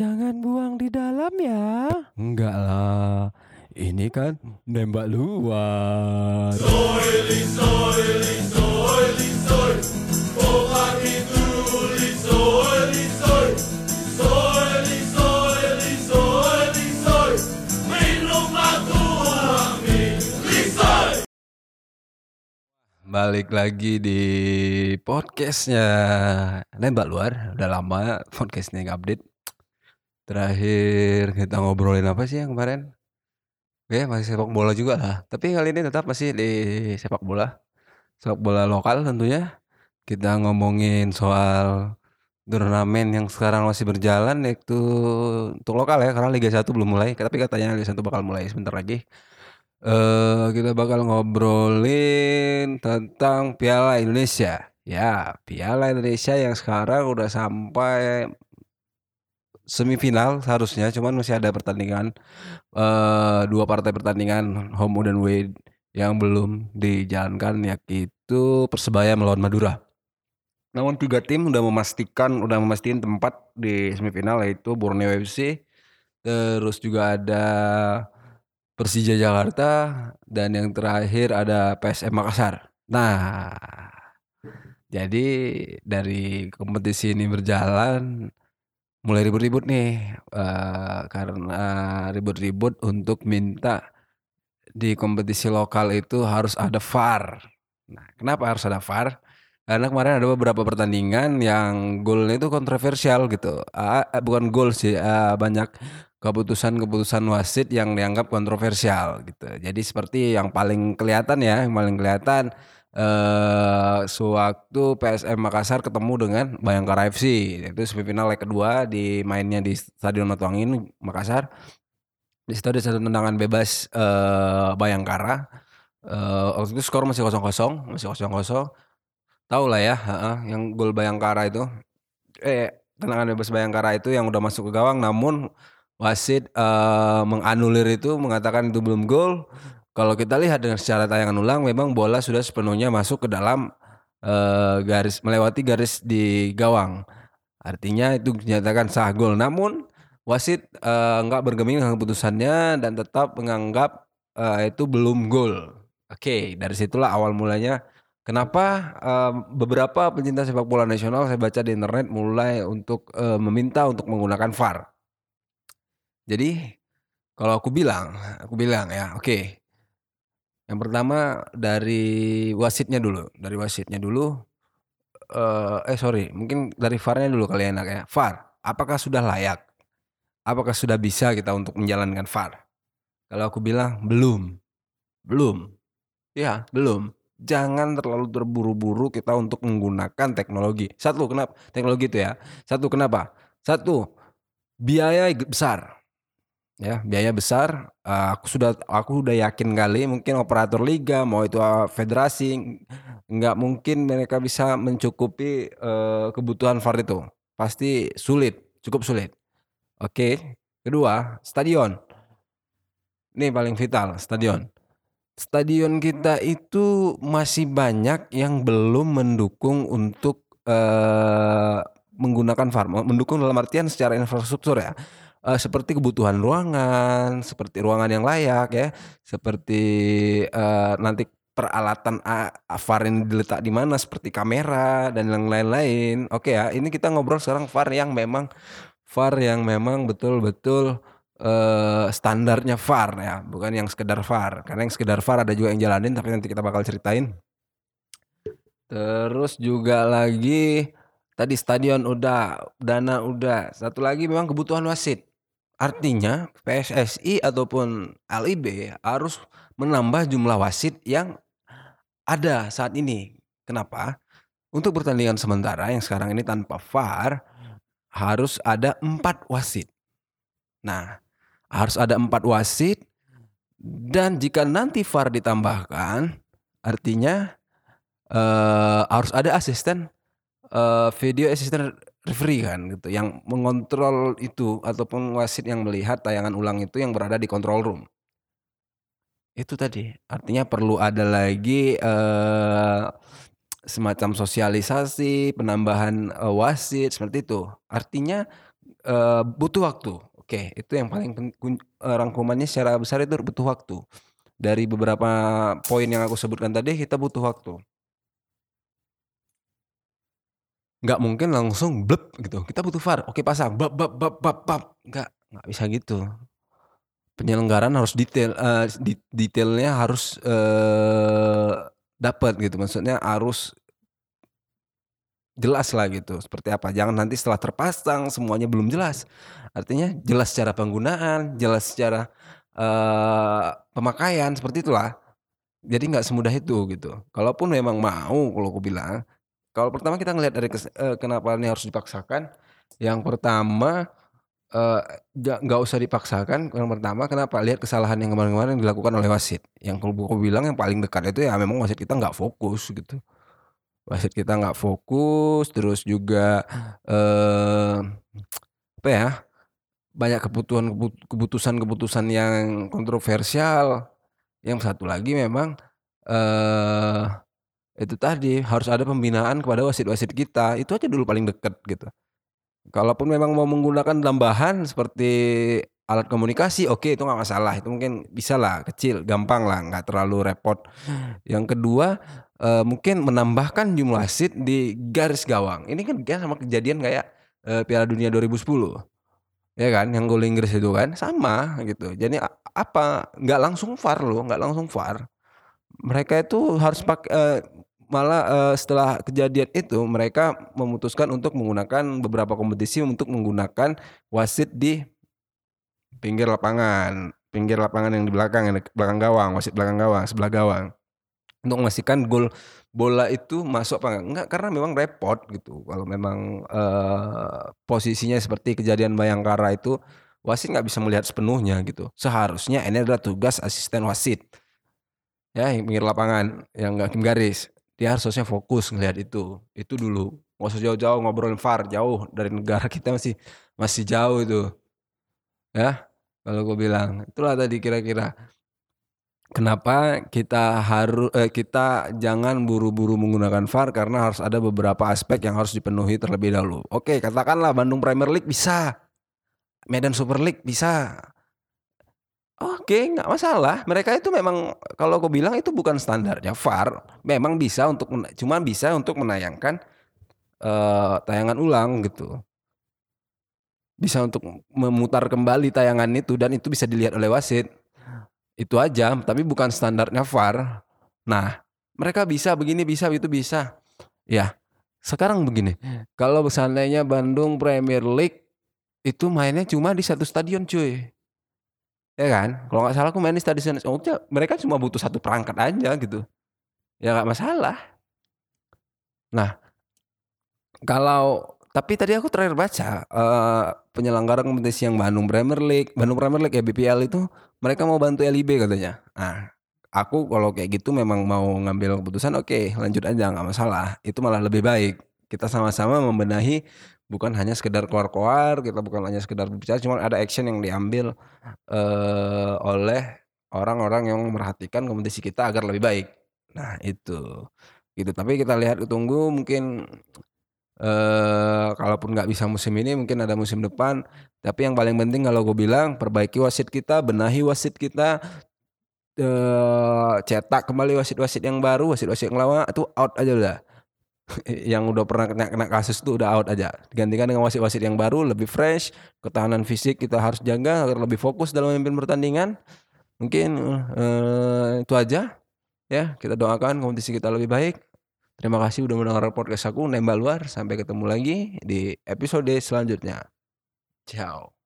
Jangan buang di dalam ya. Enggak lah. Ini kan nembak luar. Balik lagi di podcastnya Nembak Luar Udah lama podcastnya nggak update Terakhir kita ngobrolin apa sih yang kemarin? Ya masih sepak bola juga lah. Tapi kali ini tetap masih di sepak bola. Sepak bola lokal tentunya. Kita ngomongin soal turnamen yang sekarang masih berjalan Yaitu untuk lokal ya Karena Liga 1 belum mulai. Tapi katanya Liga 1 bakal mulai sebentar lagi. Eh kita bakal ngobrolin tentang Piala Indonesia. Ya, Piala Indonesia yang sekarang udah sampai semifinal seharusnya, cuman masih ada pertandingan eh dua partai pertandingan home dan away yang belum dijalankan yaitu Persebaya melawan Madura. Namun tiga tim udah memastikan udah memastikan tempat di semifinal yaitu Borneo FC, terus juga ada Persija Jakarta dan yang terakhir ada PSM Makassar. Nah, jadi dari kompetisi ini berjalan mulai ribut-ribut nih uh, karena ribut-ribut untuk minta di kompetisi lokal itu harus ada VAR. Nah, kenapa harus ada VAR? Karena kemarin ada beberapa pertandingan yang golnya itu kontroversial gitu. Uh, bukan gol sih, uh, banyak keputusan-keputusan wasit yang dianggap kontroversial gitu. Jadi seperti yang paling kelihatan ya, yang paling kelihatan eh sewaktu PSM Makassar ketemu dengan Bayangkara FC itu semifinal leg kedua di mainnya di Stadion Matuangin Makassar. Di situ ada satu tendangan bebas eh Bayangkara. Eh waktu itu skor masih kosong kosong, masih kosong kosong. Tahu lah ya, uh, yang gol Bayangkara itu eh tendangan bebas Bayangkara itu yang udah masuk ke gawang namun wasit uh, menganulir itu mengatakan itu belum gol. Kalau kita lihat dengan secara tayangan ulang, memang bola sudah sepenuhnya masuk ke dalam uh, garis melewati garis di gawang. Artinya itu dinyatakan sah gol. Namun wasit uh, nggak bergeming dengan keputusannya dan tetap menganggap uh, itu belum gol. Oke, dari situlah awal mulanya Kenapa uh, beberapa pencinta sepak bola nasional saya baca di internet mulai untuk uh, meminta untuk menggunakan VAR. Jadi kalau aku bilang, aku bilang ya, oke. Yang pertama dari wasitnya dulu, dari wasitnya dulu. Uh, eh sorry, mungkin dari VAR-nya dulu kali enak ya. VAR, apakah sudah layak? Apakah sudah bisa kita untuk menjalankan VAR? Kalau aku bilang belum, belum, ya belum. Jangan terlalu terburu-buru kita untuk menggunakan teknologi. Satu, kenapa? Teknologi itu ya. Satu, kenapa? Satu, biaya besar ya biaya besar. Uh, aku sudah aku udah yakin kali mungkin operator liga mau itu uh, federasi nggak mungkin mereka bisa mencukupi uh, kebutuhan VAR itu. Pasti sulit cukup sulit. Oke kedua stadion. Ini paling vital stadion. Stadion kita itu masih banyak yang belum mendukung untuk uh, menggunakan VAR mendukung dalam artian secara infrastruktur ya uh, seperti kebutuhan ruangan, seperti ruangan yang layak ya, seperti uh, nanti peralatan VAR ini diletak di mana seperti kamera dan yang lain-lain. Oke ya, ini kita ngobrol sekarang VAR yang memang VAR yang memang betul-betul uh, standarnya VAR ya, bukan yang sekedar VAR. Karena yang sekedar VAR ada juga yang jalanin tapi nanti kita bakal ceritain. Terus juga lagi tadi stadion udah, dana udah. Satu lagi memang kebutuhan wasit. Artinya PSSI ataupun LIB harus menambah jumlah wasit yang ada saat ini. Kenapa? Untuk pertandingan sementara yang sekarang ini tanpa VAR harus ada empat wasit. Nah, harus ada empat wasit dan jika nanti VAR ditambahkan, artinya uh, harus ada asisten uh, video asisten referee kan gitu yang mengontrol itu ataupun wasit yang melihat tayangan ulang itu yang berada di control room. Itu tadi, artinya perlu ada lagi uh, semacam sosialisasi, penambahan uh, wasit seperti itu. Artinya eee, butuh waktu. Oke, itu yang paling rangkumannya secara besar itu butuh waktu. Dari beberapa poin yang aku sebutkan tadi kita butuh waktu. Nggak mungkin langsung blep gitu, kita butuh VAR, oke pasang, bap bap bap bap bap, nggak, nggak bisa gitu. Penyelenggaraan harus detail, eee, di detailnya harus, eee, dapet gitu, maksudnya harus jelas lah gitu, seperti apa, jangan nanti setelah terpasang semuanya belum jelas. Artinya jelas secara penggunaan, jelas secara, eee, pemakaian, seperti itulah. Jadi nggak semudah itu gitu. Kalaupun memang mau kalau aku bilang, kalau pertama kita ngelihat dari kes eee, kenapa ini harus dipaksakan, yang pertama, ja nggak usah dipaksakan, yang pertama kenapa, lihat kesalahan yang kemarin-kemarin dilakukan oleh wasit. Yang kalau aku bilang yang paling dekat itu ya memang wasit kita nggak fokus gitu. Wasit kita nggak fokus, terus juga, eee, apa ya, banyak kebutuhan kebut keputusan-keputusan yang kontroversial. Yang satu lagi memang, eee, itu tadi, harus ada pembinaan kepada wasit-wasit kita, itu aja dulu paling deket gitu. Kalaupun memang mau menggunakan tambahan seperti alat komunikasi, oke itu nggak masalah, itu mungkin bisalah, kecil, gampang lah, nggak terlalu repot. Yang kedua, eee, mungkin menambahkan jumlah wasit di garis gawang. Ini kan kayak sama kejadian kayak, eee, Piala Dunia 2010, ya kan, yang gol Inggris itu kan, sama gitu. Jadi apa, nggak langsung VAR loh, nggak langsung VAR. Mereka itu harus pak eee, malah, eee, setelah kejadian itu mereka memutuskan untuk menggunakan beberapa kompetisi untuk menggunakan wasit di pinggir lapangan, pinggir lapangan yang di belakang, yang dek belakang gawang, wasit belakang gawang, sebelah gawang. Untuk memastikan gol bola itu masuk apa enggak, enggak karena memang repot gitu kalau memang, eee, posisinya seperti kejadian Bayangkara itu, wasit nggak bisa melihat sepenuhnya gitu. Seharusnya ini adalah tugas asisten wasit. Ya, yang pinggir lapangan, yang hakim garis. Dia harusnya fokus ngelihat itu, itu dulu. Nggak usah jauh-jauh ngobrolin VAR, jauh dari negara kita masih masih jauh itu. Ya, kalau aku bilang. Itulah tadi kira-kira. Kenapa kita haru eee, kita jangan buru-buru menggunakan VAR karena harus ada beberapa aspek yang harus dipenuhi terlebih dahulu. Oke, katakanlah Bandung Premier League bisa, Medan Super League bisa. Oke, nggak masalah, mereka itu memang kalau aku bilang itu bukan standarnya VAR, memang bisa untuk cuma bisa untuk menayangkan, eee, tayangan ulang gitu. Bisa untuk memutar kembali tayangan itu dan itu bisa dilihat oleh wasit. Itu aja, tapi bukan standarnya VAR. Nah, mereka bisa begini, bisa itu bisa. Ya, sekarang begini, kalau seandainya Bandung Premier League itu mainnya cuma di 1 stadion cuy. Ya kan, kalau nggak salah aku main di stadion udah mereka cuma butuh 1 perangkat aja gitu. Ya nggak masalah. Nah, kalau tapi tadi aku terakhir baca, eee, penyelenggara kompetisi yang Bandung Premier League Bandung Premier League ya, BPL itu mereka mau bantu LIB katanya. Nah, aku kalau kayak gitu memang mau ngambil keputusan, oke lanjut aja nggak masalah, itu malah lebih baik. Kita sama-sama membenahi bukan hanya sekedar koar-koar, kita bukan hanya sekedar berbicara, cuman ada action yang diambil, eee, oleh orang-orang yang memperhatikan kompetisi kita agar lebih baik. Nah itu, gitu. Tapi kita lihat tunggu mungkin, eee, kalaupun nggak bisa musim ini mungkin ada musim depan, tapi yang paling penting kalau aku bilang perbaiki wasit kita, benahi wasit kita, eee, cetak kembali wasit-wasit yang baru, wasit-wasit yang lama itu out aja udah. Yang udah pernah kena kena kasus itu udah out aja, digantikan dengan wasit-wasit yang baru, lebih fresh, ketahanan fisik kita harus jaga agar lebih fokus dalam memimpin pertandingan. Mungkin, eee, itu aja, ya kita doakan kompetisi kita lebih baik. Terima kasih udah mendengar podcast aku Nembak Luar, sampai ketemu lagi di episode selanjutnya. Ciao.